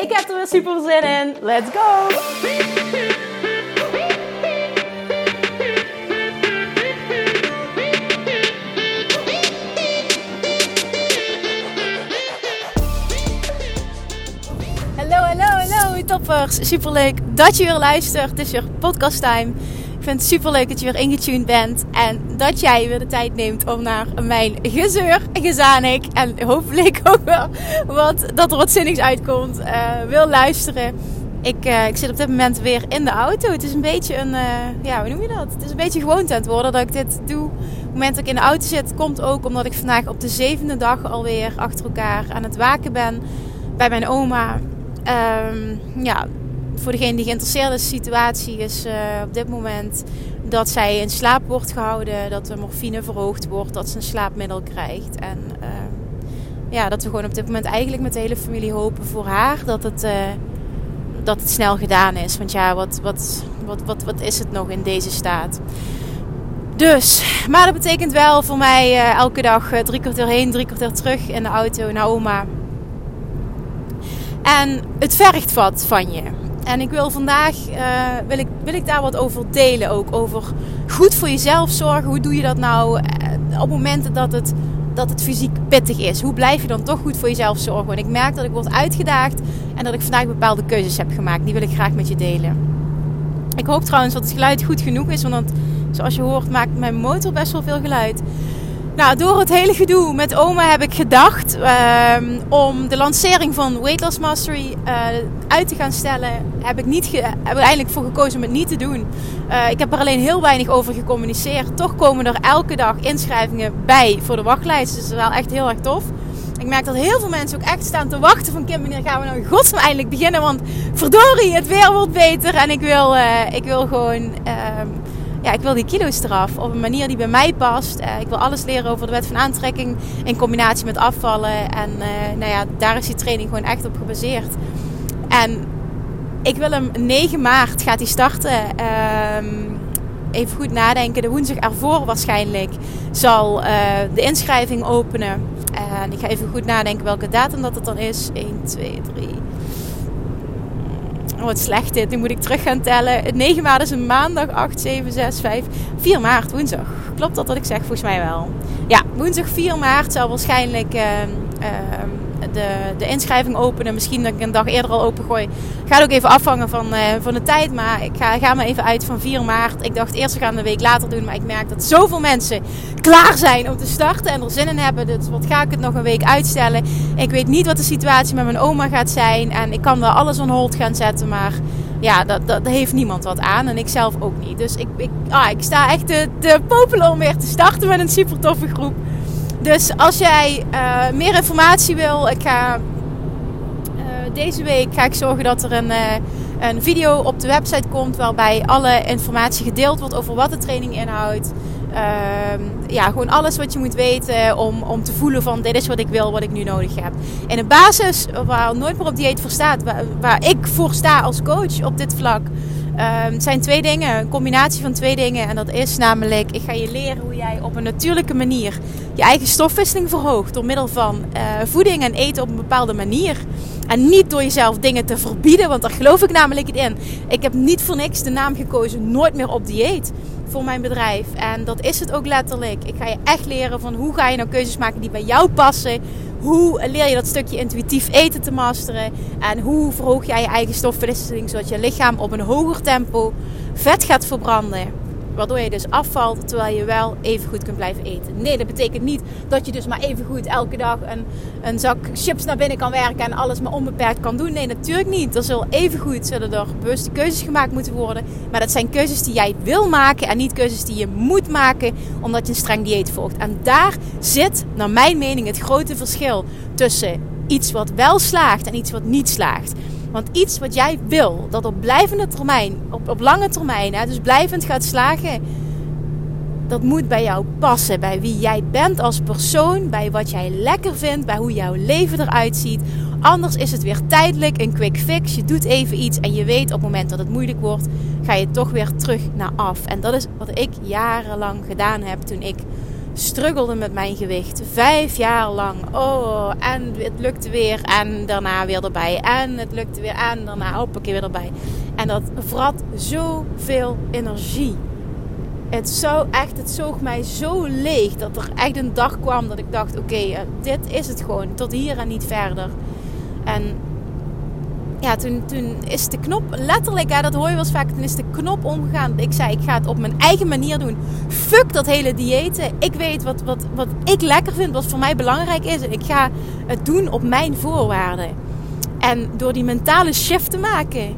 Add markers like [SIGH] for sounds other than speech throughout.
Ik heb er weer super zin in. Let's go! Hallo, hallo, hallo toppers. Super leuk dat je weer luistert. Het is weer podcast time. Ik vind het super leuk dat je weer ingetuned bent. En dat jij weer de tijd neemt om naar mijn gezeur, gezanik. En hopelijk ook wel wat, dat er wat zinnigs uitkomt. Uh, wil luisteren. Ik, uh, ik zit op dit moment weer in de auto. Het is een beetje een, uh, ja, hoe noem je dat? Het is een beetje gewoonte aan het worden dat ik dit doe. Op het moment dat ik in de auto zit, komt ook omdat ik vandaag op de zevende dag alweer achter elkaar aan het waken ben bij mijn oma. Um, ja, voor degene die geïnteresseerd is, de situatie is uh, op dit moment dat zij in slaap wordt gehouden, dat de morfine verhoogd wordt, dat ze een slaapmiddel krijgt. En uh, ja, dat we gewoon op dit moment eigenlijk met de hele familie hopen voor haar dat het, uh, dat het snel gedaan is. Want ja, wat, wat, wat, wat, wat is het nog in deze staat? Dus, maar dat betekent wel voor mij elke dag drie kwartier heen, drie kwartier terug in de auto naar oma. En het vergt wat van je. En ik wil vandaag uh, wil ik, wil ik daar wat over delen ook. Over goed voor jezelf zorgen. Hoe doe je dat nou op momenten dat het, dat het fysiek pittig is? Hoe blijf je dan toch goed voor jezelf zorgen? En ik merk dat ik word uitgedaagd en dat ik vandaag bepaalde keuzes heb gemaakt. Die wil ik graag met je delen. Ik hoop trouwens dat het geluid goed genoeg is. Want zoals je hoort maakt mijn motor best wel veel geluid. Nou, door het hele gedoe met oma heb ik gedacht uh, om de lancering van Weight Loss Mastery uh, uit te gaan stellen. Heb ik niet heb voor gekozen om het niet te doen. Uh, ik heb er alleen heel weinig over gecommuniceerd. Toch komen er elke dag inschrijvingen bij voor de wachtlijst. Dus dat is wel echt heel erg tof. Ik merk dat heel veel mensen ook echt staan te wachten van Kim, wanneer gaan we nou in eindelijk beginnen? Want verdorie, het weer wordt beter en ik wil, uh, ik wil gewoon ja, ik wil die kilo's eraf op een manier die bij mij past. Uh, ik wil alles leren over de wet van aantrekking in combinatie met afvallen. En uh, nou ja, daar is die training gewoon echt op gebaseerd. En ik wil hem 9 maart gaat hij starten. Uh, even goed nadenken. De woensdag ervoor waarschijnlijk zal uh, de inschrijving openen. En ik ga even goed nadenken welke datum dat het dan is. 1, 2, 3. Oh, wat slecht dit. Nu moet ik terug gaan tellen. 9 maart is een maandag. 8, 7, 6, 5. 4 maart, woensdag. Klopt dat wat ik zeg? Volgens mij wel. Ja, woensdag 4 maart zal waarschijnlijk uh, uh, de, de inschrijving openen. Misschien dat ik een dag eerder al opengooi. Gaat ook even afhangen van, uh, van de tijd. Maar ik ga, ga me even uit van 4 maart. Ik dacht eerst we gaan een week later doen. Maar ik merk dat zoveel mensen klaar zijn om te starten. En er zin in hebben. Dus wat ga ik het nog een week uitstellen. Ik weet niet wat de situatie met mijn oma gaat zijn. En ik kan wel alles on hold gaan zetten. Maar ja, dat, dat, heeft niemand wat aan. En ik zelf ook niet. Dus ik, ik, ah, ik sta echt te, te popelen om weer te starten met een super toffe groep. Dus als jij uh, meer informatie wil, ik ga uh, deze week ga ik zorgen dat er een, uh, een video op de website komt waarbij alle informatie gedeeld wordt over wat de training inhoudt. Ehm, ja, gewoon alles wat je moet weten om, om te voelen van dit is wat ik wil, wat ik nu nodig heb. In een basis waar nooit meer op dieet voor staat, waar, waar ik voor sta als coach op dit vlak. Het um, zijn twee dingen, een combinatie van twee dingen. En dat is namelijk, ik ga je leren hoe jij op een natuurlijke manier je eigen stofwisseling verhoogt. Door middel van uh, voeding en eten op een bepaalde manier. En niet door jezelf dingen te verbieden, want daar geloof ik namelijk niet in. Ik heb niet voor niks de naam gekozen, nooit meer op dieet voor mijn bedrijf. En dat is het ook letterlijk. Ik ga je echt leren van hoe ga je nou keuzes maken die bij jou passen. Hoe leer je dat stukje intuïtief eten te masteren? En hoe verhoog jij je eigen stofwisseling zodat je lichaam op een hoger tempo vet gaat verbranden? Waardoor je dus afvalt terwijl je wel even goed kunt blijven eten. Nee, dat betekent niet dat je dus maar even goed elke dag een, een zak chips naar binnen kan werken en alles maar onbeperkt kan doen. Nee, natuurlijk niet. Er zullen even goed zullen er bewuste keuzes gemaakt moeten worden. Maar dat zijn keuzes die jij wil maken en niet keuzes die je moet maken omdat je een streng dieet volgt. En daar zit, naar mijn mening, het grote verschil tussen iets wat wel slaagt en iets wat niet slaagt. Want iets wat jij wil, dat op blijvende termijn, op, op lange termijn, hè, dus blijvend gaat slagen, dat moet bij jou passen. Bij wie jij bent als persoon, bij wat jij lekker vindt, bij hoe jouw leven eruit ziet. Anders is het weer tijdelijk, een quick fix. Je doet even iets en je weet op het moment dat het moeilijk wordt, ga je toch weer terug naar af. En dat is wat ik jarenlang gedaan heb toen ik struggelde met mijn gewicht. Vijf jaar lang. Oh, en het lukte weer. En daarna weer erbij. En het lukte weer. En daarna hoppakee weer erbij. En dat vrat zoveel energie. Het, zo, echt, het zoog mij zo leeg dat er echt een dag kwam dat ik dacht: oké, eh, dit is het gewoon. Tot hier en niet verder. En ja, toen, toen is de knop letterlijk, hè, dat hoor je wel eens vaak, toen is de knop omgegaan. Ik zei, ik ga het op mijn eigen manier doen. Fuck dat hele diëten. Ik weet wat, wat, wat ik lekker vind, wat voor mij belangrijk is. En ik ga het doen op mijn voorwaarden. En door die mentale shift te maken,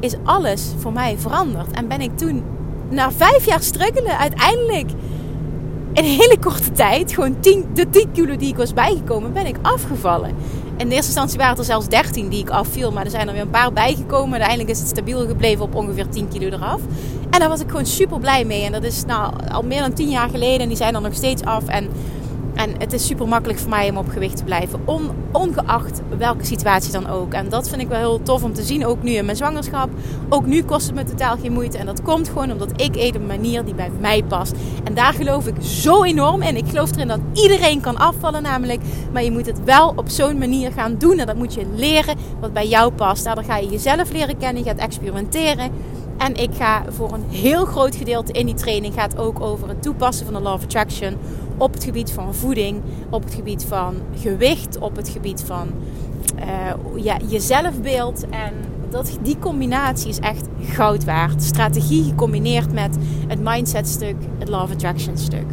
is alles voor mij veranderd. En ben ik toen, na vijf jaar struggelen, uiteindelijk in een hele korte tijd, gewoon 10, de 10 kilo die ik was bijgekomen, ben ik afgevallen. In de eerste instantie waren er zelfs 13 die ik afviel. Maar er zijn er weer een paar bijgekomen. Uiteindelijk is het stabiel gebleven op ongeveer 10 kilo eraf. En daar was ik gewoon super blij mee. En dat is nou al meer dan 10 jaar geleden. En die zijn er nog steeds af. En en het is super makkelijk voor mij om op gewicht te blijven. ongeacht welke situatie dan ook. En dat vind ik wel heel tof om te zien. Ook nu in mijn zwangerschap. Ook nu kost het me totaal geen moeite. En dat komt gewoon omdat ik eet een manier die bij mij past. En daar geloof ik zo enorm in. Ik geloof erin dat iedereen kan afvallen namelijk. Maar je moet het wel op zo'n manier gaan doen. En dat moet je leren wat bij jou past. Daardoor ga je jezelf leren kennen. Je gaat experimenteren. En ik ga voor een heel groot gedeelte in die training gaat ook over het toepassen van de Law of Attraction op het gebied van voeding, op het gebied van gewicht, op het gebied van uh, ja, je zelfbeeld. En dat, die combinatie is echt goud waard. Strategie gecombineerd met het mindset stuk, het of Attraction stuk.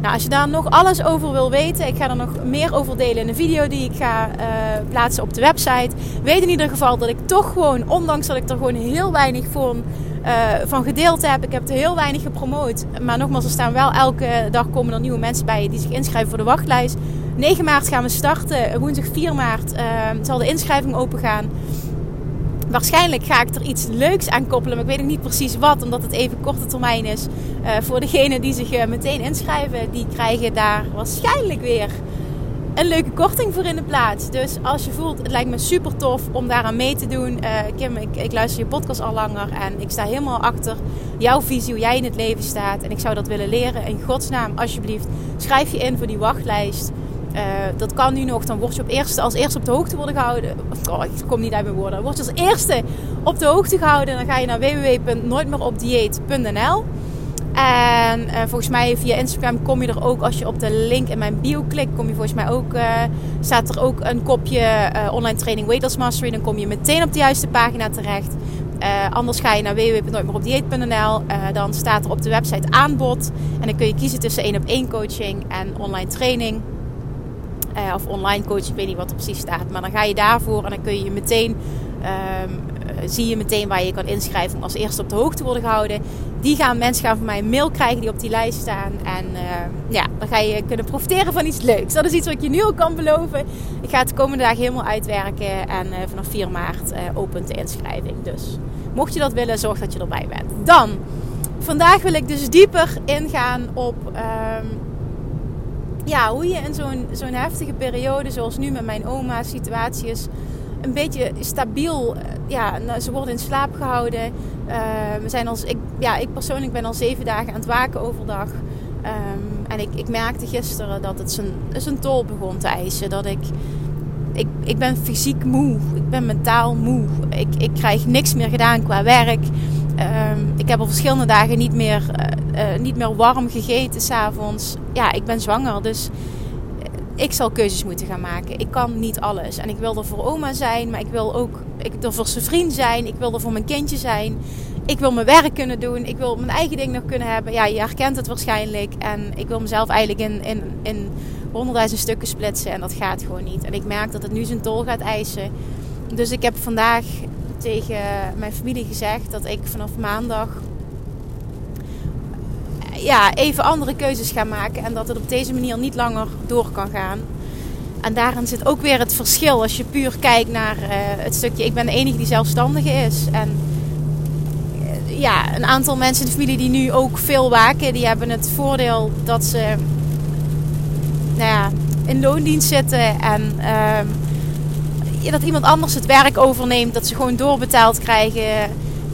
Nou, als je daar nog alles over wil weten, ik ga er nog meer over delen in een video die ik ga uh, plaatsen op de website. Weet in ieder geval dat ik toch gewoon, ondanks dat ik er gewoon heel weinig voor uh, van gedeeld heb. Ik heb er heel weinig gepromoot. Maar nogmaals, er staan wel elke dag komen er nieuwe mensen bij die zich inschrijven voor de wachtlijst. 9 maart gaan we starten. Woensdag 4 maart uh, zal de inschrijving open gaan. Waarschijnlijk ga ik er iets leuks aan koppelen, maar ik weet nog niet precies wat, omdat het even korte termijn is. Uh, voor degenen die zich meteen inschrijven, die krijgen daar waarschijnlijk weer een leuke korting voor in de plaats. Dus als je voelt, het lijkt me super tof om daaraan mee te doen. Uh, Kim, ik, ik, luister je podcast al langer en ik sta helemaal achter jouw visie, hoe jij in het leven staat. En ik zou dat willen leren. In godsnaam, alsjeblieft, schrijf je in voor die wachtlijst. Uh, dat kan nu nog. Dan word je op eerste, als eerste op de hoogte worden gehouden. Oh, ik kom niet uit mijn woorden. Word je als eerste op de hoogte gehouden. Dan ga je naar www.nooitmeeropdieet.nl en uh, volgens mij via Instagram kom je er ook, als je op de link in mijn bio klikt, kom je volgens mij ook, uh, staat er ook een kopje uh, online training Weight Loss Mastery. Dan kom je meteen op de juiste pagina terecht. anders ga je naar www.nooitmeeropdieet.nl. dan staat er op de website aanbod. En dan kun je kiezen tussen 1 op 1 coaching en online training. of online coaching, ik weet niet wat er precies staat. Maar dan ga je daarvoor en dan kun je je meteen ehm, zie je meteen waar je kan inschrijven om als eerste op de hoogte te worden gehouden. Die gaan mensen gaan van mij een mail krijgen die op die lijst staan. En uh, ja, dan ga je kunnen profiteren van iets leuks. Dat is iets wat ik je nu al kan beloven. Ik ga het de komende dagen helemaal uitwerken. En uh, vanaf 4 maart opent de inschrijving. Dus mocht je dat willen, zorg dat je erbij bent. Dan, vandaag wil ik dus dieper ingaan op... Um, ja, hoe je in zo'n zo'n heftige periode, zoals nu met mijn oma, situatie is een beetje stabiel. Eh, ja, nou, ze worden in slaap gehouden. Uh, we zijn als, ik, ja, ik persoonlijk ben al zeven dagen aan het waken overdag. Um, en ik, ik merkte gisteren dat het zijn, zijn tol begon te eisen. Dat ik, ik, ik ben fysiek moe. Ik ben mentaal moe. Ik, ik krijg niks meer gedaan qua werk. Um, ik heb al verschillende dagen niet meer, uh, uh, niet meer warm gegeten s'avonds. Ja, ik ben zwanger. Dus ik zal keuzes moeten gaan maken. Ik kan niet alles. En ik wil er voor oma zijn, maar ik wil ook ik, er voor zijn vriend zijn. Ik wil er voor mijn kindje zijn. Ik wil mijn werk kunnen doen. Ik wil mijn eigen ding nog kunnen hebben. Ja, je herkent het waarschijnlijk. En ik wil mezelf eigenlijk in, in, in honderdduizend stukken splitsen. En dat gaat gewoon niet. En ik merk dat het nu zijn tol gaat eisen. Dus ik heb vandaag tegen mijn familie gezegd dat ik vanaf maandag ja, even andere keuzes gaan maken. En dat het op deze manier niet langer door kan gaan. En daarin zit ook weer het verschil als je puur kijkt naar uh, het stukje. Ik ben de enige die zelfstandige is. En uh, ja, een aantal mensen in de familie die nu ook veel waken, die hebben het voordeel dat ze nou ja, in loondienst zitten en uh, dat iemand anders het werk overneemt, dat ze gewoon doorbetaald krijgen.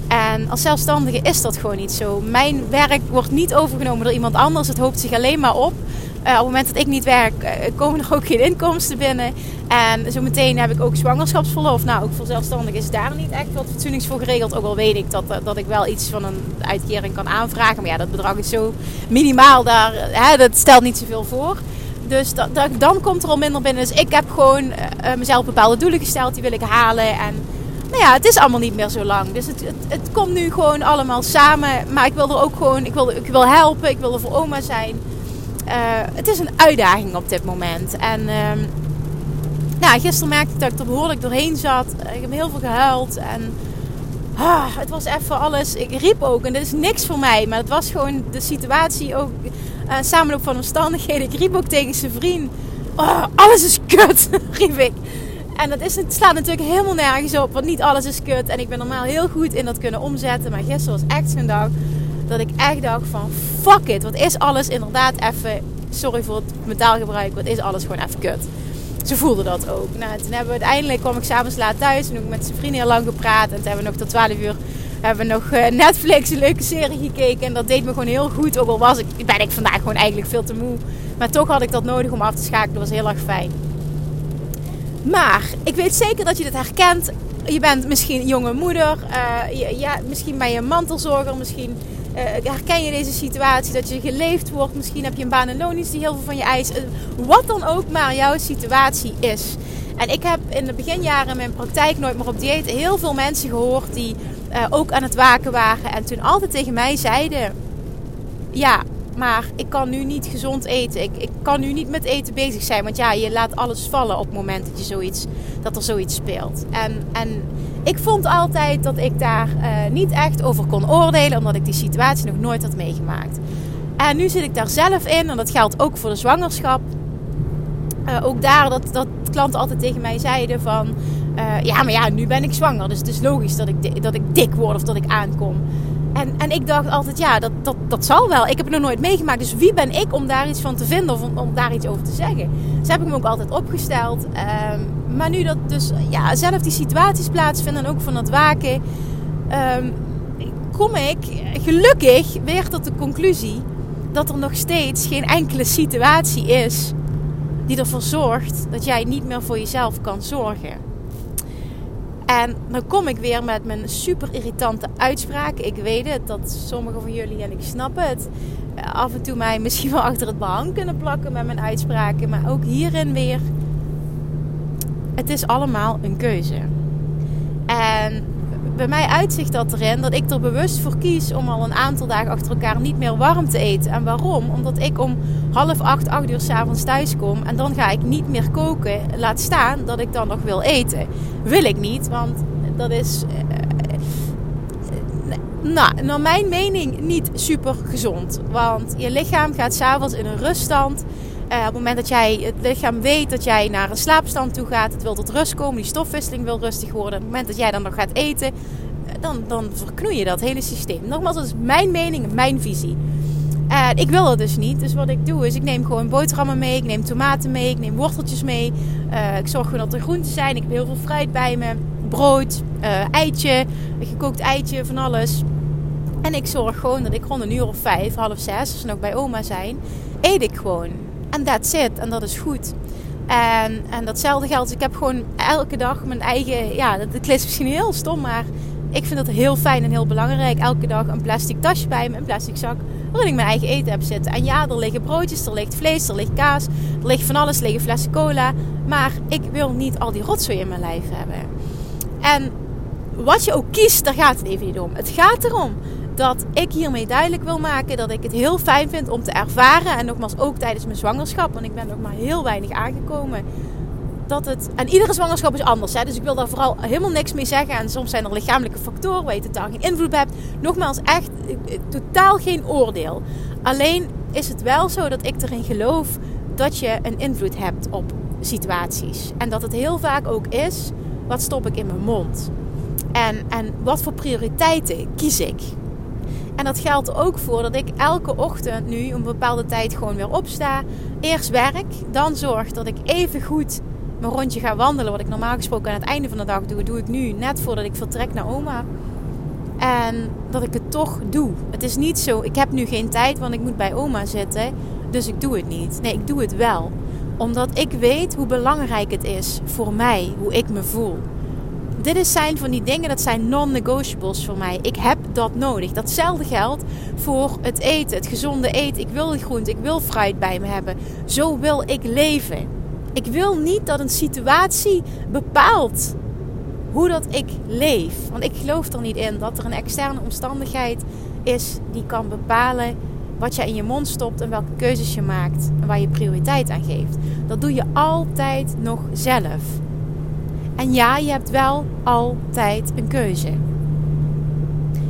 En als zelfstandige is dat gewoon niet zo. Mijn werk wordt niet overgenomen door iemand anders. Het hoopt zich alleen maar op. Uh, op het moment dat ik niet werk, uh, komen er ook geen inkomsten binnen. En zo meteen heb ik ook zwangerschapsverlof. Nou, ook voor zelfstandigen is daar niet echt wat fatsoenlijks voor geregeld. Ook al weet ik dat, dat ik wel iets van een uitkering kan aanvragen. Maar ja, dat bedrag is zo minimaal. Daar, dat stelt niet zoveel voor. Dus dat, dan komt er al minder binnen. Dus ik heb gewoon mezelf bepaalde doelen gesteld. Die wil ik halen. En nou ja, het is allemaal niet meer zo lang. Dus het, het, komt nu gewoon allemaal samen. Maar ik wil er ook gewoon, ik wil, ik wil helpen. Ik wil voor oma zijn. Uh, het is een uitdaging op dit moment. En uh, nou, gisteren merkte ik dat ik er behoorlijk doorheen zat. Ik heb heel veel gehuild. En ah, het was even alles. Ik riep ook. En dit is niks voor mij. Maar het was gewoon de situatie ook. Uh, samenloop van omstandigheden. Ik riep ook tegen zijn vriend. Oh, alles is kut, [LAUGHS] riep ik. En dat is, het slaat natuurlijk helemaal nergens op. Want niet alles is kut. En ik ben normaal heel goed in dat kunnen omzetten. Maar gisteren was echt zo'n dag dat ik echt dacht van fuck it. Wat is alles inderdaad even, sorry voor het metaalgebruik, wat is alles gewoon even kut. Ze voelde dat ook. Nou, toen hebben we uiteindelijk, kwam ik s'avonds laat thuis. En heb ik met zijn vrienden heel lang gepraat. En toen hebben we nog tot 12 uur hebben we nog [LAUGHS] Netflix een leuke serie gekeken. En dat deed me gewoon heel goed. Ook al was ik, ben ik vandaag gewoon eigenlijk veel te moe. Maar toch had ik dat nodig om af te schakelen. Dat was heel erg fijn. Maar ik weet zeker dat je dit herkent. Je bent misschien jonge moeder. Je, ja, misschien ben je mantelzorger. Misschien uh, herken je deze situatie. Dat je geleefd wordt. Misschien heb je een baan en die heel veel van je eist. Uh, wat dan ook maar jouw situatie is. En ik heb in de beginjaren in mijn praktijk nooit meer op dieet heel veel mensen gehoord die ook aan het waken waren. En toen altijd tegen mij zeiden: Ja, maar ik kan nu niet gezond eten. Ik, ik kan nu niet met eten bezig zijn. Want ja, je laat alles vallen op het moment dat, je zoiets, dat er zoiets speelt. En, en ik vond altijd dat ik daar uh, niet echt over kon oordelen. Omdat ik die situatie nog nooit had meegemaakt. En nu zit ik daar zelf in. En dat geldt ook voor de zwangerschap. Uh, ook daar dat, dat klanten altijd tegen mij zeiden van... Uh, ja, maar ja, nu ben ik zwanger. Dus het is logisch dat ik, dat ik dik word of dat ik aankom. En, en ik dacht altijd, ja, dat, dat, dat zal wel. Ik heb het nog nooit meegemaakt. Dus wie ben ik om daar iets van te vinden of om, om daar iets over te zeggen? Dus heb ik me ook altijd opgesteld. Um, maar nu dat dus ja, zelf die situaties plaatsvinden en ook van het waken, um, kom ik gelukkig weer tot de conclusie dat er nog steeds geen enkele situatie is die ervoor zorgt dat jij niet meer voor jezelf kan zorgen. En dan kom ik weer met mijn super irritante uitspraak. Ik weet het dat sommigen van jullie, en ik snap het, af en toe mij misschien wel achter het behang kunnen plakken met mijn uitspraken. Maar ook hierin weer, het is allemaal een keuze. En bij mij uitzicht dat erin dat ik er bewust voor kies om al een aantal dagen achter elkaar niet meer warm te eten. En waarom? Omdat ik om half acht, acht uur s'avonds thuis kom en dan ga ik niet meer koken. Laat staan dat ik dan nog wil eten. Wil ik niet, want dat is. Uh, nou, naar mijn mening niet super gezond. Want je lichaam gaat s'avonds in een ruststand. Uh, op het moment dat jij het lichaam weet dat jij naar een slaapstand toe gaat, het wil tot rust komen, die stofwisseling wil rustig worden. Op het moment dat jij dan nog gaat eten, dan, dan verknoei je dat hele systeem. Nogmaals, dat is mijn mening, mijn visie. Uh, ik wil dat dus niet. Dus wat ik doe is, ik neem gewoon boterhammen mee, ik neem tomaten mee, ik neem worteltjes mee. Ik zorg gewoon dat er groenten zijn. Ik heb heel veel fruit bij me, brood, eitje, gekookt eitje, van alles. En ik zorg gewoon dat ik rond een uur of vijf, half zes, als ze nog bij oma zijn, eet ik gewoon. En that's it. En dat is goed. En, en datzelfde geldt. Ik heb gewoon elke dag mijn eigen. Ja, dat klinkt misschien heel stom, maar ik vind dat heel fijn en heel belangrijk. Elke dag een plastic tasje bij me, een plastic zak. Waarin ik mijn eigen eten heb zitten. En ja, er liggen broodjes, er ligt vlees, er ligt kaas, er ligt van alles, er liggen flessen cola. Maar ik wil niet al die rotzooi in mijn lijf hebben. En wat je ook kiest, daar gaat het even niet om. Het gaat erom dat ik hiermee duidelijk wil maken dat ik het heel fijn vind om te ervaren. En nogmaals ook tijdens mijn zwangerschap, want ik ben nog maar heel weinig aangekomen. Dat het, en iedere zwangerschap is anders. Hè? Dus ik wil daar vooral helemaal niks mee zeggen. En soms zijn er lichamelijke factoren waar je totaal geen invloed hebt. Nogmaals, echt totaal geen oordeel. Alleen is het wel zo dat ik erin geloof dat je een invloed hebt op situaties. En dat het heel vaak ook is, wat stop ik in mijn mond? En, en wat voor prioriteiten kies ik? En dat geldt ook voor dat ik elke ochtend nu een bepaalde tijd gewoon weer opsta. Eerst werk, dan zorg dat ik even goed mijn rondje ga wandelen. Wat ik normaal gesproken aan het einde van de dag doe, doe ik nu net voordat ik vertrek naar oma. En dat ik het toch doe. Het is niet zo, ik heb nu geen tijd, want ik moet bij oma zitten. Dus ik doe het niet. Nee, ik doe het wel. Omdat ik weet hoe belangrijk het is voor mij, hoe ik me voel. Dit is zijn van die dingen, dat zijn non-negotiables voor mij. Ik heb dat nodig. Datzelfde geldt voor het eten, het gezonde eten. Ik wil groente, ik wil fruit bij me hebben. Zo wil ik leven. Ik wil niet dat een situatie bepaalt hoe dat ik leef. Want ik geloof er niet in dat er een externe omstandigheid is die kan bepalen wat je in je mond stopt en welke keuzes je maakt en waar je prioriteit aan geeft. Dat doe je altijd nog zelf. En ja, je hebt wel altijd een keuze.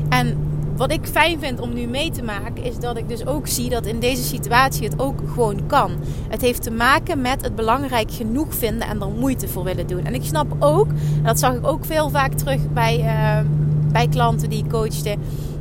En wat ik fijn vind om nu mee te maken, is dat ik dus ook zie dat in deze situatie het ook gewoon kan. Het heeft te maken met het belangrijk genoeg vinden en er moeite voor willen doen. En ik snap ook, dat zag ik ook veel vaak terug bij, uh, bij klanten die ik coachte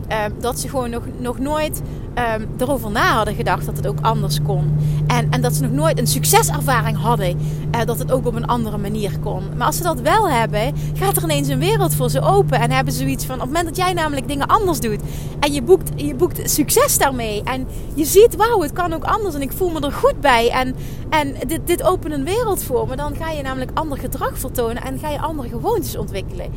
Ehm, dat ze gewoon nog, nog nooit um, erover na hadden gedacht dat het ook anders kon. En, en dat ze nog nooit een succeservaring hadden uh, dat het ook op een andere manier kon. Maar als ze dat wel hebben, gaat er ineens een wereld voor ze open. En hebben ze zoiets van: op het moment dat jij namelijk dingen anders doet en je boekt, je boekt succes daarmee. En je ziet, wauw, het kan ook anders en ik voel me er goed bij. En, en dit, dit opent een wereld voor me. Dan ga je namelijk ander gedrag vertonen en ga je andere gewoontes ontwikkelen.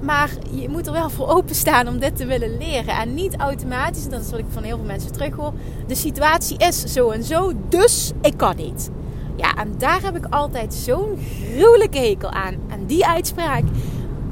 Maar je moet er wel voor openstaan om dit te willen leren. En niet automatisch, en dat is wat ik van heel veel mensen terug hoor. De situatie is zo en zo, dus ik kan niet. Ja, en daar heb ik altijd zo'n gruwelijke hekel aan. En die uitspraak.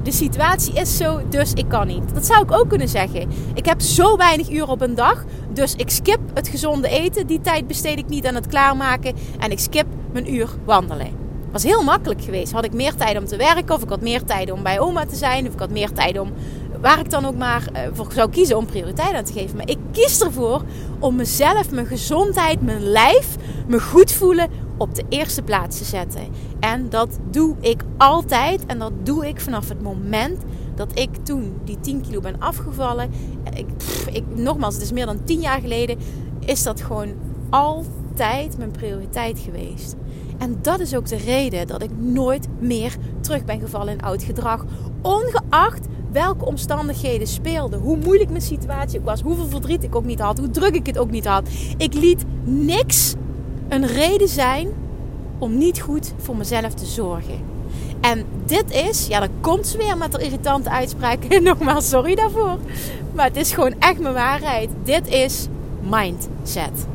De situatie is zo, dus ik kan niet. Dat zou ik ook kunnen zeggen. Ik heb zo weinig uren op een dag, dus ik skip het gezonde eten. Die tijd besteed ik niet aan het klaarmaken. En ik skip mijn uur wandelen was heel makkelijk geweest. Had ik meer tijd om te werken, of ik had meer tijd om bij oma te zijn, of ik had meer tijd om waar ik dan ook maar uh, voor zou kiezen om prioriteit aan te geven. Maar ik kies ervoor om mezelf, mijn gezondheid, mijn lijf, me goed voelen op de eerste plaats te zetten. En dat doe ik altijd. En dat doe ik vanaf het moment dat ik toen die 10 kilo ben afgevallen. Ik, ik, nogmaals, het is meer dan 10 jaar geleden. Is dat gewoon altijd mijn prioriteit geweest. En dat is ook de reden dat ik nooit meer terug ben gevallen in oud gedrag. Ongeacht welke omstandigheden speelden. Hoe moeilijk mijn situatie ook was. Hoeveel verdriet ik ook niet had. Hoe druk ik het ook niet had. Ik liet niks een reden zijn om niet goed voor mezelf te zorgen. En dit is, ja, dan komt ze weer met de irritante uitspraak. [LAUGHS] Nogmaals, sorry daarvoor. Maar het is gewoon echt mijn waarheid. Dit is mindset.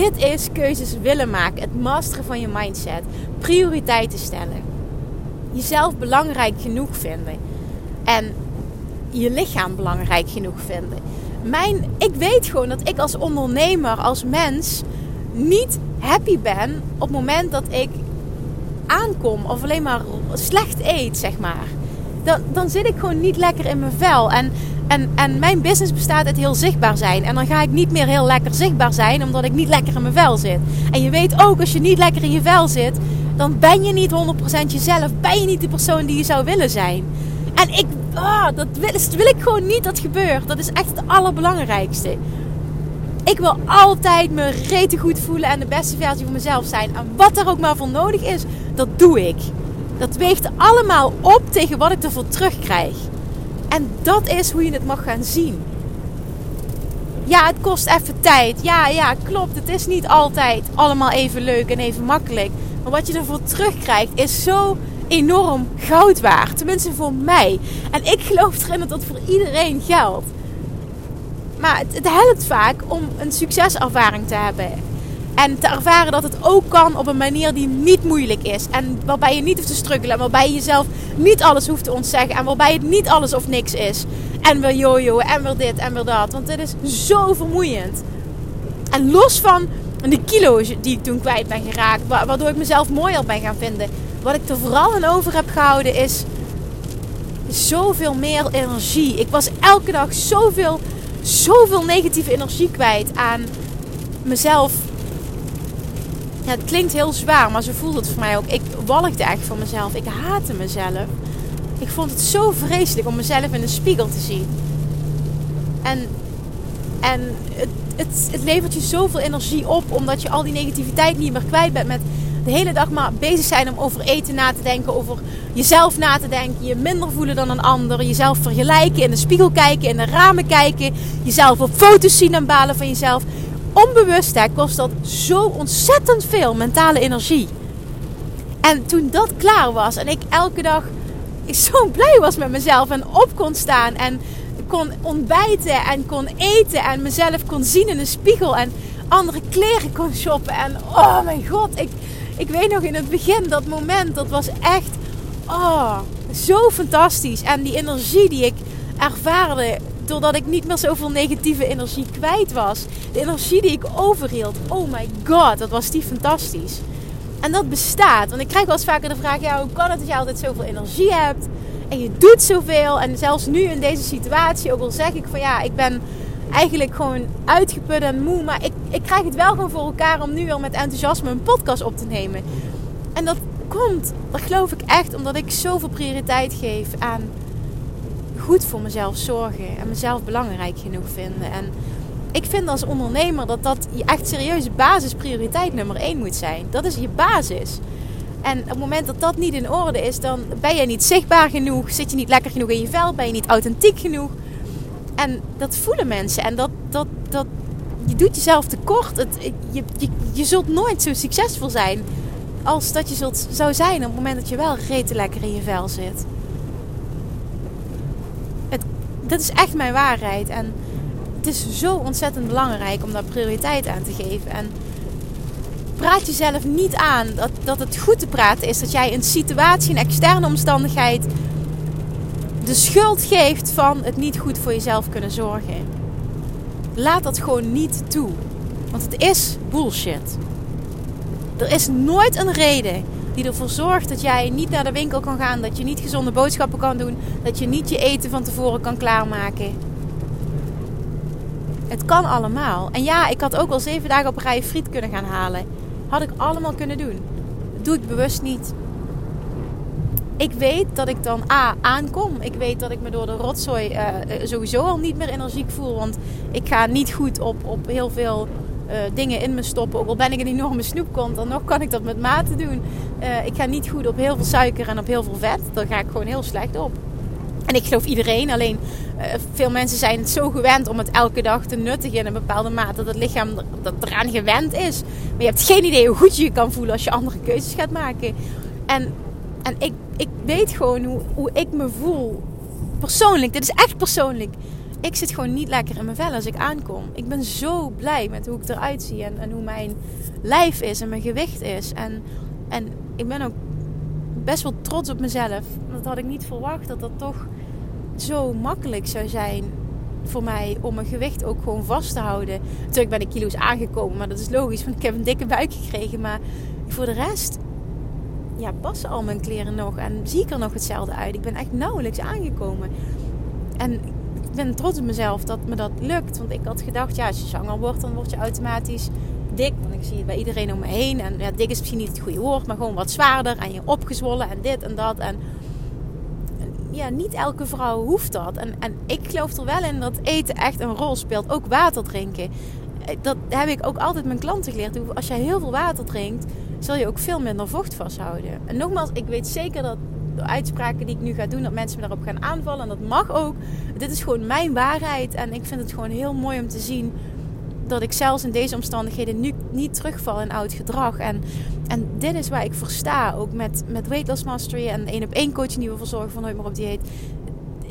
Dit is keuzes willen maken. Het masteren van je mindset. Prioriteiten stellen. Jezelf belangrijk genoeg vinden. En je lichaam belangrijk genoeg vinden. Mijn, ik weet gewoon dat ik als ondernemer, als mens, niet happy ben op het moment dat ik aankom of alleen maar slecht eet, zeg maar. Dan, dan zit ik gewoon niet lekker in mijn vel. En en, en mijn business bestaat uit heel zichtbaar zijn. En dan ga ik niet meer heel lekker zichtbaar zijn, omdat ik niet lekker in mijn vel zit. En je weet ook, als je niet lekker in je vel zit, dan ben je niet 100% jezelf. Ben je niet de persoon die je zou willen zijn. En ik, oh, dat wil, wil ik gewoon niet dat gebeurt. Dat is echt het allerbelangrijkste. Ik wil altijd me rete goed voelen en de beste versie van mezelf zijn. En wat er ook maar voor nodig is, dat doe ik. Dat weegt allemaal op tegen wat ik ervoor terugkrijg. En dat is hoe je het mag gaan zien. Ja, het kost even tijd. Ja, ja, klopt. Het is niet altijd allemaal even leuk en even makkelijk. Maar wat je ervoor terugkrijgt is zo enorm goud waard. Tenminste voor mij. En ik geloof erin dat dat voor iedereen geldt. Maar het, het helpt vaak om een succeservaring te hebben. En te ervaren dat het ook kan op een manier die niet moeilijk is. En waarbij je niet hoeft te struggelen. En waarbij je jezelf niet alles hoeft te ontzeggen. En waarbij het niet alles of niks is. En weer jojo en weer dit en weer dat. Want dit is zo vermoeiend. En los van de kilo's die ik toen kwijt ben geraakt. Waardoor ik mezelf mooier ben gaan vinden. Wat ik er vooral aan over heb gehouden is zoveel meer energie. Ik was elke dag zoveel, zoveel negatieve energie kwijt aan mezelf het klinkt heel zwaar, maar zo voelde het voor mij ook. Ik walgde echt van mezelf. Ik haatte mezelf. Ik vond het zo vreselijk om mezelf in de spiegel te zien. En, en het, het, het levert je zoveel energie op, omdat je al die negativiteit niet meer kwijt bent met de hele dag maar bezig zijn om over eten na te denken, over jezelf na te denken, je minder voelen dan een ander, jezelf vergelijken, in de spiegel kijken, in de ramen kijken, jezelf op foto's zien en balen van jezelf. Onbewust kost dat zo ontzettend veel mentale energie. En toen dat klaar was en ik elke dag [LAUGHS] zo blij was met mezelf en op kon staan en kon ontbijten en kon eten en mezelf kon zien in de spiegel en andere kleren kon shoppen en oh mijn god, ik, ik weet nog in het begin dat moment, dat was echt oh, zo fantastisch. En die energie die ik ervaarde doordat ik niet meer zoveel negatieve energie kwijt was. De energie die ik overhield. Oh my god, dat was die fantastisch. En dat bestaat. Want ik krijg wel eens vaker de vraag: ja, hoe kan het dat je altijd zoveel energie hebt? En je doet zoveel. En zelfs nu in deze situatie, ook al zeg ik van ja, ik ben eigenlijk gewoon uitgeput en moe. Maar ik, ik krijg het wel gewoon voor elkaar om nu weer met enthousiasme een podcast op te nemen. En dat komt, dat geloof ik echt, omdat ik zoveel prioriteit geef aan goed voor mezelf zorgen. En mezelf belangrijk genoeg vinden. En ik vind als ondernemer dat dat je echt serieuze basisprioriteit nummer één moet zijn. Dat is je basis. En op het moment dat dat niet in orde is, dan ben je niet zichtbaar genoeg. Zit je niet lekker genoeg in je vel. Ben je niet authentiek genoeg. En dat voelen mensen. En dat, dat, dat, je doet jezelf tekort. Het, je, je, zult nooit zo succesvol zijn als dat je zult, zou zijn op het moment dat je wel rete lekker in je vel zit. Dat is echt mijn waarheid. En het is zo ontzettend belangrijk om daar prioriteit aan te geven. En praat jezelf niet aan dat, dat het goed te praten is dat jij een situatie, een externe omstandigheid de schuld geeft van het niet goed voor jezelf kunnen zorgen. Laat dat gewoon niet toe. Want het is bullshit. Er is nooit een reden die ervoor zorgt dat jij niet naar de winkel kan gaan, dat je niet gezonde boodschappen kan doen, dat je niet je eten van tevoren kan klaarmaken. Het kan allemaal. En ja, ik had ook wel zeven dagen op rij friet kunnen gaan halen. Had ik allemaal kunnen doen. Dat doe ik bewust niet ik weet dat ik dan A, aankom. Ik weet dat ik me door de rotzooi uh, sowieso al niet meer energiek voel. Want ik ga niet goed op, op heel veel uh, dingen in me stoppen. Ook al ben ik een enorme snoepkont, dan nog kan ik dat met mate doen. Uh, ik ga niet goed op heel veel suiker en op heel veel vet. Daar ga ik gewoon heel slecht op. En ik geloof iedereen, alleen veel mensen zijn het zo gewend om het elke dag te nuttigen in een bepaalde mate dat het lichaam dat eraan gewend is. Maar je hebt geen idee hoe goed je je kan voelen als je andere keuzes gaat maken. En, en ik ik weet gewoon hoe, hoe ik me voel. Persoonlijk, dit is echt persoonlijk. Ik zit gewoon niet lekker in mijn vel als ik aankom. Ik ben zo blij met hoe ik eruit zie en, en hoe mijn lijf is en mijn gewicht is. En, en ik ben ook best wel trots op mezelf. Dat had ik niet verwacht dat dat toch zo makkelijk zou zijn voor mij om mijn gewicht ook gewoon vast te houden. Natuurlijk ben ik kilo's aangekomen, maar dat is logisch, want ik heb een dikke buik gekregen. Maar voor de rest ja, passen al mijn kleren nog en zie ik er nog hetzelfde uit. Ik ben echt nauwelijks aangekomen. En ik ben trots op mezelf dat me dat lukt. Want ik had gedacht, ja, als je zwanger wordt, dan word je automatisch dik. Want ik zie het bij iedereen om me heen. En ja, dik is misschien niet het goede woord, maar gewoon wat zwaarder. En je opgezwollen en dit en dat. En ja, niet elke vrouw hoeft dat. En, en ik geloof er wel in dat eten echt een rol speelt. Ook water drinken. Eh, dat heb ik ook altijd mijn klanten geleerd. Als jij heel veel water drinkt, zul je ook veel minder vocht vasthouden. En nogmaals, ik weet zeker dat uitspraken die ik nu ga doen, dat mensen me daarop gaan aanvallen. En dat mag ook. Dit is gewoon mijn waarheid. En ik vind het gewoon heel mooi om te zien dat ik zelfs in deze omstandigheden nu niet terugval in oud gedrag. En, en dit is waar ik voor sta. Ook met, met Weight Loss Mastery en één op één coaching die we verzorgen van Nooit meer op dieet.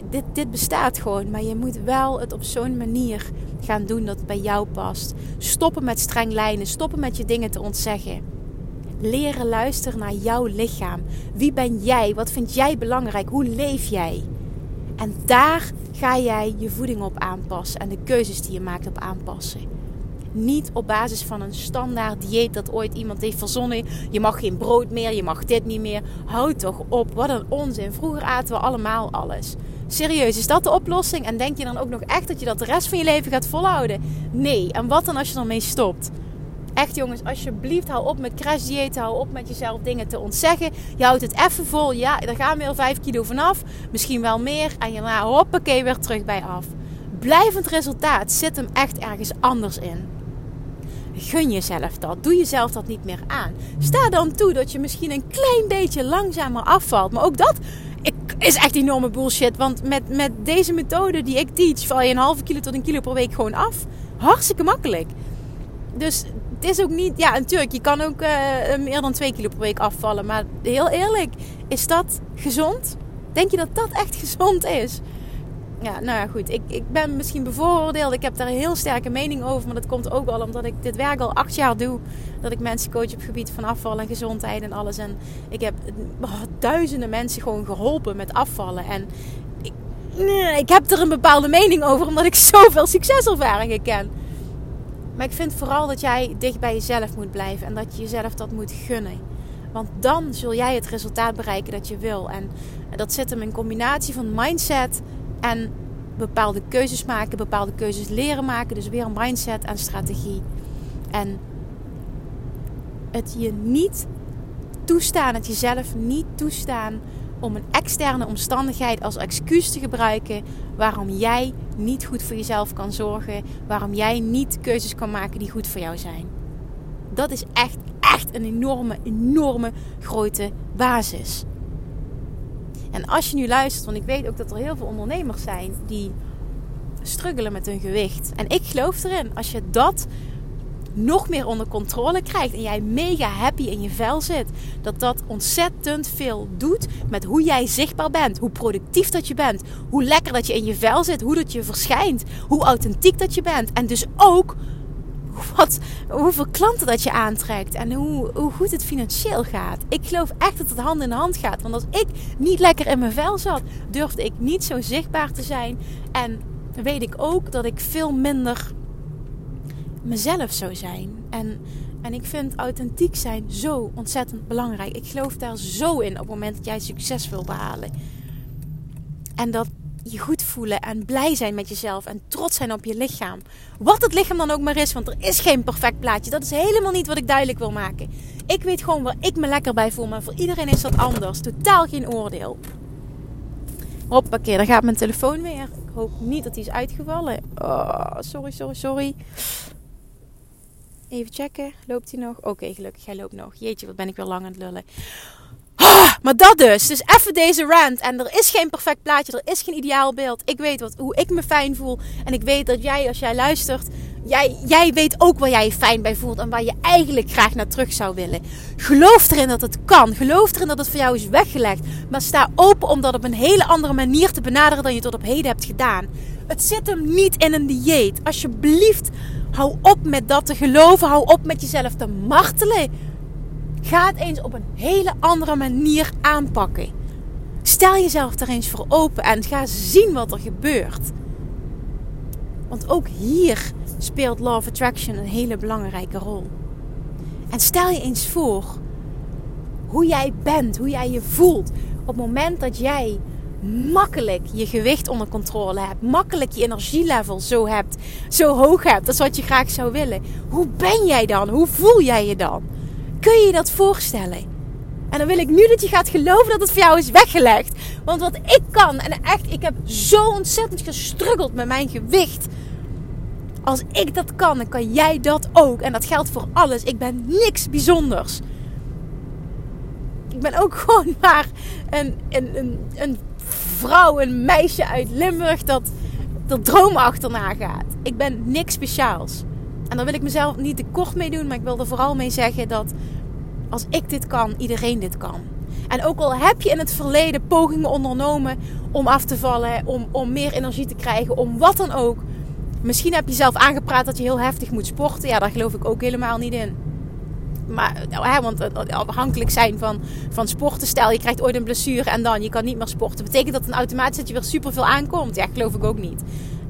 Dit, dit bestaat gewoon. Maar je moet wel het op zo'n manier gaan doen dat het bij jou past. Stoppen met streng lijnen. Stoppen met je dingen te ontzeggen leren luisteren naar jouw lichaam. Wie ben jij? Wat vind jij belangrijk? Hoe leef jij? En daar ga jij je voeding op aanpassen en de keuzes die je maakt op aanpassen. Niet op basis van een standaard dieet dat ooit iemand heeft verzonnen. Je mag geen brood meer, je mag dit niet meer. Houd toch op, wat een onzin. Vroeger aten we allemaal alles. Serieus, is dat de oplossing? En denk je dan ook nog echt dat je dat de rest van je leven gaat volhouden? Nee, en wat dan als je ermee stopt? Echt jongens, alsjeblieft hou op met crash dieet. Hou op met jezelf dingen te ontzeggen. Je houdt het even vol. Ja, daar gaan we weer 5 kilo vanaf. Misschien wel meer. En je nou, hoppakee, weer terug bij af. Blijvend resultaat zit hem echt ergens anders in. Gun jezelf dat. Doe jezelf dat niet meer aan. Sta dan toe dat je misschien een klein beetje langzamer afvalt. Maar ook dat is echt enorme bullshit. Want met, met deze methode die ik teach, val je een halve kilo tot een kilo per week gewoon af. Hartstikke makkelijk. Dus het is ook niet, ja, natuurlijk, je kan ook uh, meer dan 2 kilo per week afvallen. Maar heel eerlijk, is dat gezond? Denk je dat dat echt [LAUGHS] gezond is? Ja, nou ja, goed. Ik, ik ben misschien bevooroordeeld. Ik heb daar een heel sterke mening over. Maar dat komt ook al omdat ik dit werk al acht jaar doe. Dat ik mensen coach op het gebied van afvallen en gezondheid en alles. En ik heb oh, duizenden mensen gewoon geholpen met afvallen. En ik, ik heb er een bepaalde mening over omdat ik [LAUGHS] zoveel succeservaringen ken. Maar ik vind vooral dat jij dicht bij jezelf moet blijven en dat je jezelf dat moet gunnen. Want dan zul jij het resultaat bereiken dat je wil. En dat zit hem in combinatie van mindset en bepaalde keuzes maken, bepaalde keuzes leren maken. Dus weer een mindset en strategie. En het je niet toestaan, het jezelf niet toestaan om een externe omstandigheid als excuus te gebruiken waarom jij niet goed voor jezelf kan zorgen, waarom jij niet keuzes kan maken die goed voor jou zijn. Dat is echt, echt een enorme, enorme grote basis. En als je nu luistert, want ik weet ook dat er heel veel ondernemers zijn die struggelen met hun gewicht. En ik geloof erin, als je dat nog meer onder controle krijgt en jij mega happy in je vel zit, dat dat ontzettend veel doet met hoe jij zichtbaar bent, hoe productief dat je bent, hoe lekker dat je in je vel zit, hoe dat je verschijnt, hoe authentiek dat je bent en dus ook wat, hoeveel klanten dat je aantrekt en hoe, hoe goed het financieel gaat. Ik geloof echt dat het hand in hand gaat, want als ik niet lekker in mijn vel zat, durfde ik niet zo zichtbaar te zijn en weet ik ook dat ik veel minder mezelf zou zijn. En, en ik vind authentiek zijn zo ontzettend belangrijk. Ik geloof daar zo in op het moment dat jij succes wil behalen. En dat je goed voelen en blij zijn met jezelf en trots zijn op je lichaam. Wat het lichaam dan ook maar is, want er is geen perfect plaatje. Dat is helemaal niet wat ik duidelijk wil maken. Ik weet gewoon waar ik me lekker bij voel, maar voor iedereen is dat anders. Totaal geen oordeel. Hoppakee, daar gaat mijn telefoon weer. Ik hoop niet dat hij is uitgevallen. Oh, sorry, sorry, sorry. Even checken. Loopt hij nog? Oké, gelukkig. Hij loopt nog. Jeetje, wat ben ik weer lang aan het lullen. Ah, maar dat dus. Dus even deze rant. En er is geen perfect plaatje. Er is geen ideaal beeld. Ik weet wat, hoe ik me fijn voel. En ik weet dat jij, als jij luistert, jij, jij weet ook waar jij je fijn bij voelt. En waar je eigenlijk graag naar terug zou willen. Geloof erin dat het kan. Geloof erin dat het voor jou is weggelegd. Maar sta open om dat op een hele andere manier te benaderen dan je tot op heden hebt gedaan. Het zit hem niet in een dieet. Alsjeblieft Hou op met dat te geloven. Hou op met jezelf te martelen. Ga het eens op een hele andere manier aanpakken. Stel jezelf er eens voor open en ga zien wat er gebeurt. Want ook hier speelt Law of Attraction een hele belangrijke rol. En stel je eens voor hoe jij bent, hoe jij je voelt op het moment dat jij makkelijk je gewicht onder controle hebt. Makkelijk je energielevel zo hebt, zo hoog hebt. Dat is wat je graag zou willen. Hoe ben jij dan? Hoe voel jij je dan? Kun je je dat voorstellen? En dan wil ik nu dat je gaat geloven dat het voor jou is weggelegd. Want wat ik kan, en echt, ik heb zo ontzettend gestruggeld met mijn gewicht. Als ik dat kan, dan kan jij dat ook. En dat geldt voor alles. Ik ben niks bijzonders. Ik ben ook [LAUGHS] gewoon maar een, een, een, een vrouw, een meisje uit Limburg dat de droom achterna gaat. Ik ben niks speciaals. En daar wil ik mezelf niet te kort mee doen, maar ik wil er vooral mee zeggen dat als ik dit kan, iedereen dit kan. En ook al heb je in het verleden pogingen ondernomen om af te vallen, om, om meer energie te krijgen, om wat dan ook. Misschien heb je zelf aangepraat dat je heel heftig moet sporten. Ja, daar geloof ik ook helemaal niet in maar, nou, want afhankelijk zijn van, van sporten. Stel, je krijgt ooit een blessure en dan je kan niet meer sporten. Betekent dat een automatisch dat je weer superveel aankomt? Ja, geloof ik ook niet.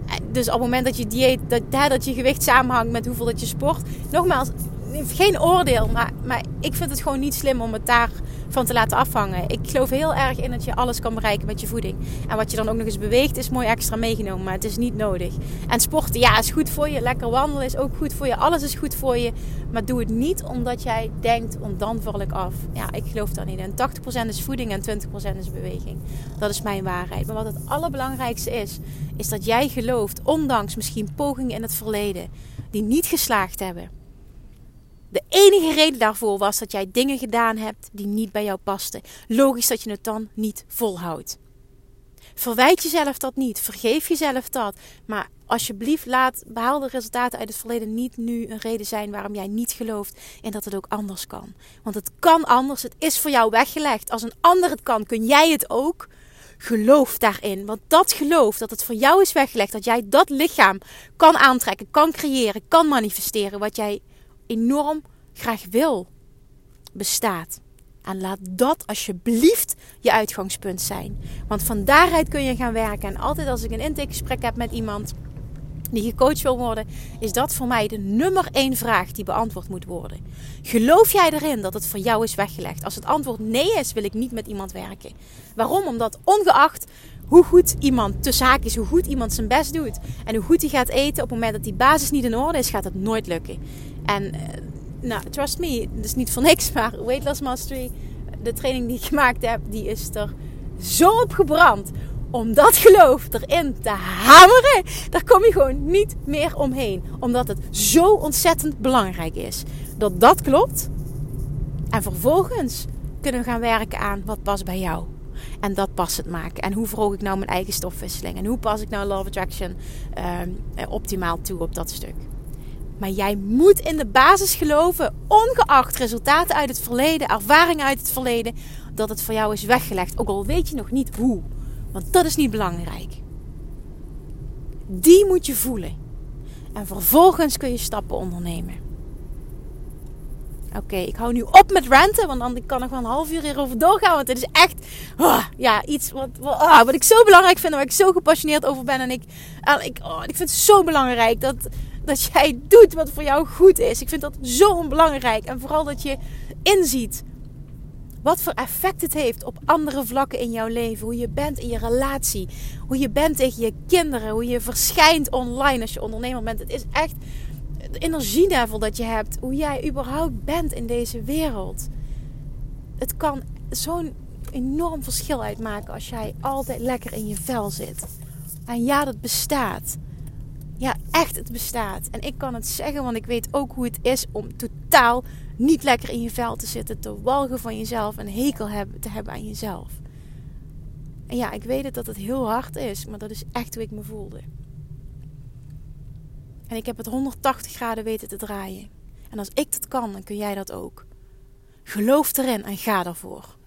Eh, dus op het moment dat je dieet, dat, hè, dat je gewicht samenhangt met hoeveel dat je sport. Nogmaals, geen oordeel, maar, maar ik vind het gewoon niet slim om het daarvan te laten afhangen. Ik geloof heel erg in dat je alles kan bereiken met je voeding. En wat je dan ook nog eens beweegt, is mooi extra meegenomen, maar het is niet nodig. En sporten, ja, is goed voor je. Lekker wandelen is ook goed voor je. Alles is goed voor je. Maar doe het niet omdat jij denkt, want dan val ik af. Ja, ik geloof dat niet. En 80% is voeding en 20% is beweging. Dat is mijn waarheid. Maar wat het allerbelangrijkste is, is dat jij gelooft, ondanks misschien pogingen in het verleden die niet geslaagd hebben de enige reden daarvoor was dat jij dingen gedaan hebt die niet bij jou pasten. Logisch dat je het dan niet volhoudt. Verwijt jezelf dat niet. Vergeef jezelf dat. Maar alsjeblieft, laat behaalde resultaten uit het verleden niet nu een reden zijn waarom jij niet gelooft en dat het ook anders kan. Want het kan anders. Het is voor jou weggelegd. Als een ander het kan, kun jij het ook. Geloof daarin. Want dat geloof dat het voor jou is weggelegd, dat jij dat lichaam kan aantrekken, kan creëren, kan manifesteren wat jij enorm graag wil, bestaat. En laat dat alsjeblieft je uitgangspunt zijn. Want van daaruit kun je gaan werken. En altijd als ik een intakegesprek heb met iemand die gecoacht wil worden, is dat voor mij de nummer één vraag die beantwoord moet worden. Geloof jij erin dat het voor jou is weggelegd? Als het antwoord nee is, wil ik niet met iemand werken. Waarom? Omdat ongeacht hoe goed iemand te zaak is, hoe goed iemand zijn best doet en hoe goed hij gaat eten, op het moment dat die basis niet in orde is, gaat het nooit lukken. En uh, nou, trust me, is niet voor niks, [LAUGHS] maar Weight Loss Mastery, de training die ik gemaakt heb, die is er zo op gebrand. Om dat geloof erin te hameren, daar kom je gewoon niet meer omheen. Omdat het zo ontzettend belangrijk is. Dat dat klopt. En vervolgens kunnen we gaan werken aan wat past bij jou. En dat passend maken. En hoe verhoog ik nou mijn eigen stofwisseling? En hoe pas ik nou Love Attraction uh, optimaal toe op dat stuk? Maar jij moet in de basis geloven, ongeacht resultaten uit het verleden, ervaringen uit het verleden, dat het voor jou is weggelegd. Ook al weet je nog niet hoe. Want dat is niet belangrijk. Die moet je voelen. En vervolgens kun je stappen ondernemen. Oké, ik hou nu op met ranten, want dan kan ik nog wel een half uur hierover doorgaan. Want het is echt oh, ja, iets wat, oh, wat ik zo belangrijk vind, waar ik zo gepassioneerd over ben. En ik, ik, oh, ik vind het zo belangrijk dat, dat jij doet wat voor jou goed is. Ik vind dat zo belangrijk. En vooral dat je inziet wat voor effect het heeft op andere vlakken in jouw leven. Hoe je bent in je relatie. Hoe je bent tegen je kinderen. Hoe je verschijnt online als je ondernemer bent. Het is echt het energielevel dat je hebt. Hoe jij überhaupt bent in deze wereld. Het kan zo'n enorm verschil uitmaken als jij altijd lekker in je vel zit. En ja, dat bestaat. Ja, echt, het bestaat. En ik kan het zeggen, want ik weet ook hoe het is om totaal niet lekker in je vel te zitten, te walgen van jezelf en hekel te hebben aan jezelf. En ja, ik weet het dat het heel hard is, maar dat is echt hoe ik me voelde. En ik heb het 180 graden weten te draaien. En als ik dat kan, dan kun jij dat ook. Geloof erin en ga ervoor.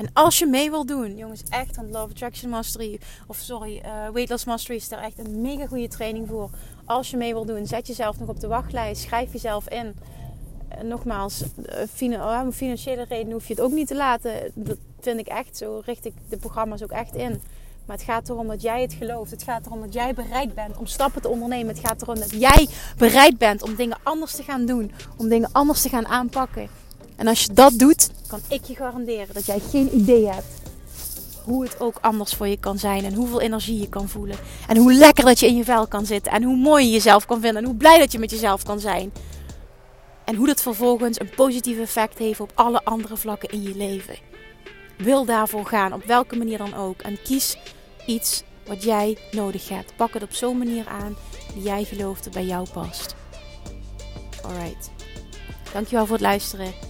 En als je mee wil doen, jongens, echt, want Love Attraction Mastery, of sorry, uh, Weight Loss Mastery is daar echt een mega goede training voor. Als je mee wil doen, zet jezelf nog op de wachtlijst, schrijf jezelf in. En nogmaals, uh, om financiële reden hoef je het ook niet te laten. Dat vind ik echt, zo richt ik de programma's ook echt in. Maar het gaat erom dat jij het gelooft. Het gaat erom dat jij bereid bent om stappen te ondernemen. Het gaat erom dat jij bereid bent om dingen anders te gaan doen. Om dingen anders te gaan aanpakken. En als je dat doet, kan ik je garanderen dat jij geen idee hebt hoe het ook anders voor je kan zijn. En hoeveel energie je kan voelen. En hoe lekker dat je in je vel kan zitten. En hoe mooi je jezelf kan vinden. En hoe blij dat je met jezelf kan zijn. En hoe dat vervolgens een positief effect heeft op alle andere vlakken in je leven. Wil daarvoor gaan, op welke manier dan ook. En kies iets wat jij nodig hebt. Pak het op zo'n manier aan die jij gelooft dat bij jou past. Alright. Dankjewel voor het luisteren.